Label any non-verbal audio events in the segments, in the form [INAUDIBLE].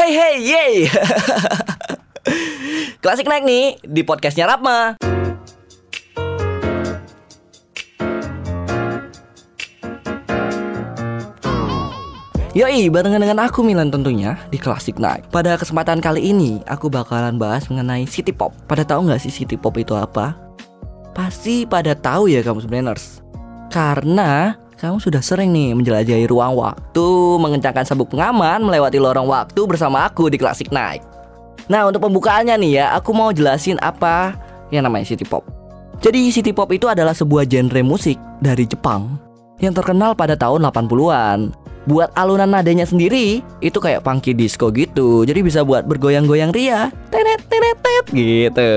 Hey hey yay [LAUGHS] Klasik naik nih di podcastnya Rapma Yoi, barengan dengan aku Milan tentunya di Classic Night. Pada kesempatan kali ini, aku bakalan bahas mengenai city pop. Pada tahu nggak sih city pop itu apa? Pasti pada tahu ya kamu sebenarnya. Karena kamu sudah sering nih menjelajahi ruang waktu, mengencangkan sabuk pengaman, melewati lorong waktu bersama aku di Classic Night. Nah, untuk pembukaannya nih ya, aku mau jelasin apa yang namanya city pop. Jadi city pop itu adalah sebuah genre musik dari Jepang yang terkenal pada tahun 80-an buat alunan nadanya sendiri itu kayak funky disco gitu. Jadi bisa buat bergoyang-goyang ria, tenet tenet tet gitu.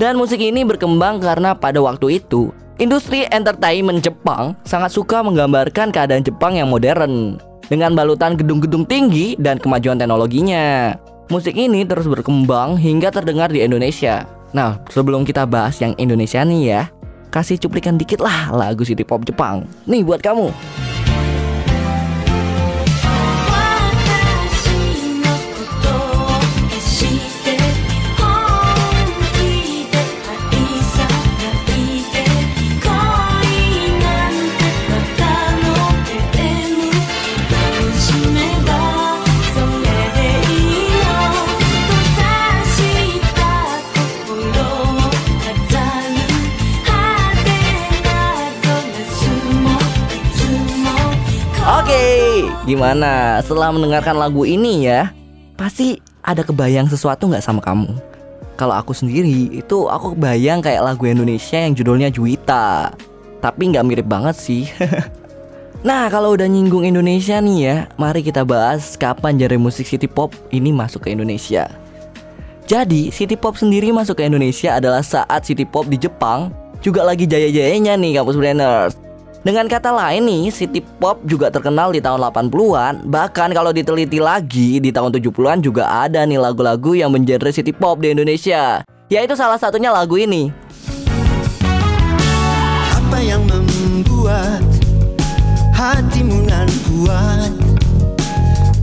Dan musik ini berkembang karena pada waktu itu industri entertainment Jepang sangat suka menggambarkan keadaan Jepang yang modern dengan balutan gedung-gedung tinggi dan kemajuan teknologinya. Musik ini terus berkembang hingga terdengar di Indonesia. Nah, sebelum kita bahas yang Indonesia nih ya, kasih cuplikan dikit lah lagu city pop Jepang. Nih buat kamu. Gimana? Setelah mendengarkan lagu ini ya, pasti ada kebayang sesuatu nggak sama kamu? Kalau aku sendiri itu aku kebayang kayak lagu Indonesia yang judulnya Juwita, tapi nggak mirip banget sih. [LAUGHS] nah kalau udah nyinggung Indonesia nih ya, mari kita bahas kapan genre musik city pop ini masuk ke Indonesia. Jadi, city pop sendiri masuk ke Indonesia adalah saat city pop di Jepang juga lagi jaya-jayanya nih kampus brainers. Dengan kata lain nih, city pop juga terkenal di tahun 80-an, bahkan kalau diteliti lagi di tahun 70-an juga ada nih lagu-lagu yang mengenre city pop di Indonesia. Yaitu salah satunya lagu ini. Apa yang membuat hatimu nan kuat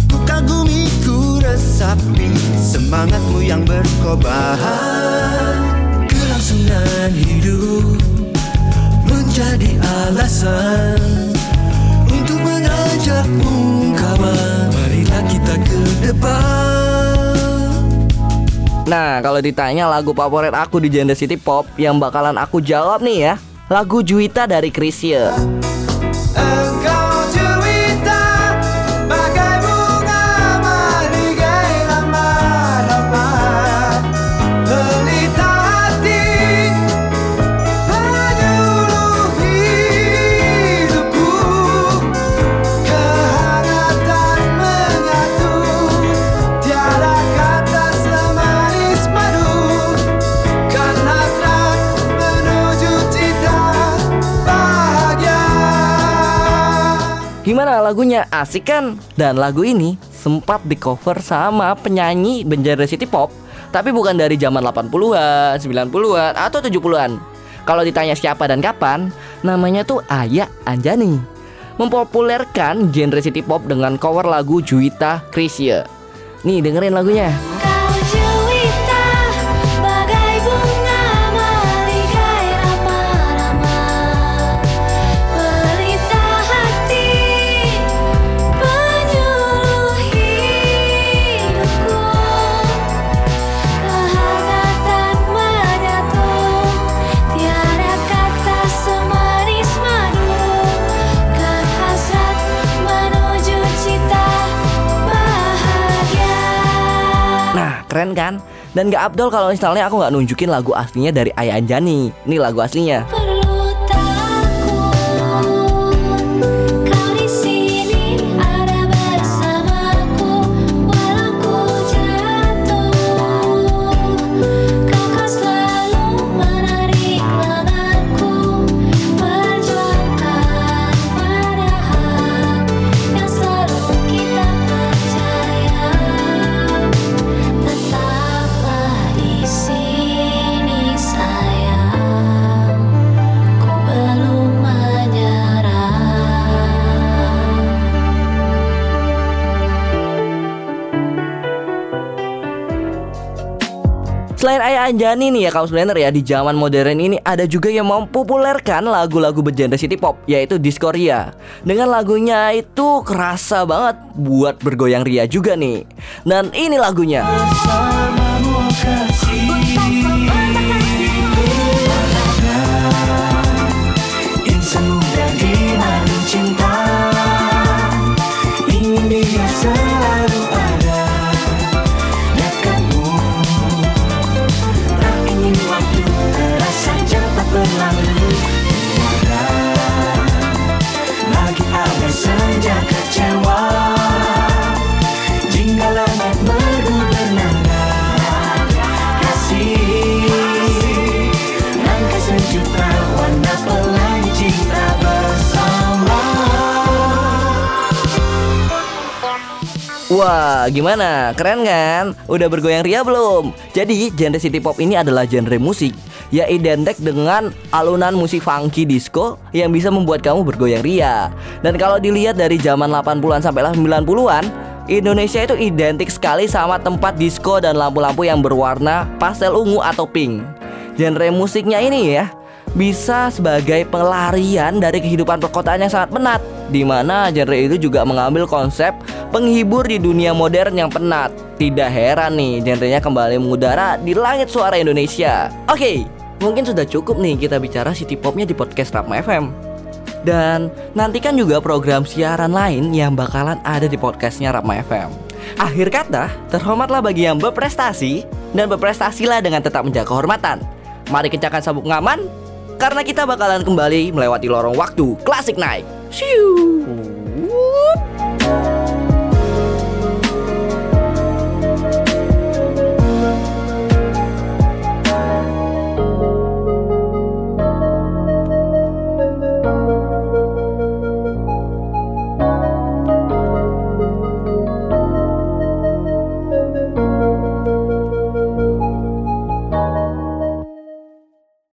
Ku kagumi, ku resapi semangatmu yang berkobar Kelangsungan hidup menjadi alasan Untuk mengajakmu kawan Marilah kita ke depan. Nah, kalau ditanya lagu favorit aku di genre city pop yang bakalan aku jawab nih ya, lagu Juwita dari Chrisye. Lagunya? Asik kan? Dan lagu ini sempat di cover sama penyanyi bergenre city pop Tapi bukan dari zaman 80-an, 90-an, atau 70-an Kalau ditanya siapa dan kapan, namanya tuh Aya Anjani Mempopulerkan genre city pop dengan cover lagu Juwita Chrisye Nih dengerin lagunya keren kan? Dan gak abdol kalau misalnya aku nggak nunjukin lagu aslinya dari Aya Anjani Ini lagu aslinya Selain Ayah Anjani nih ya kaum sebenarnya ya di zaman modern ini ada juga yang mempopulerkan lagu-lagu bergenre city pop yaitu disco ria. Dengan lagunya itu kerasa banget buat bergoyang ria juga nih. Dan ini lagunya. Bersamamu Wah, gimana? Keren kan? Udah bergoyang ria belum? Jadi, genre city pop ini adalah genre musik yang identik dengan alunan musik funky disco yang bisa membuat kamu bergoyang ria. Dan kalau dilihat dari zaman 80-an sampai 90-an, Indonesia itu identik sekali sama tempat disco dan lampu-lampu yang berwarna pastel ungu atau pink. Genre musiknya ini ya bisa sebagai pelarian dari kehidupan perkotaan yang sangat penat di mana genre itu juga mengambil konsep penghibur di dunia modern yang penat. Tidak heran nih genrenya kembali mengudara di langit suara Indonesia. Oke, mungkin sudah cukup nih kita bicara city popnya di podcast Rapma FM. Dan nantikan juga program siaran lain yang bakalan ada di podcastnya Rapma FM. Akhir kata, terhormatlah bagi yang berprestasi dan berprestasilah dengan tetap menjaga kehormatan. Mari kencangkan sabuk ngaman karena kita bakalan kembali melewati lorong waktu Classic Night. Siu.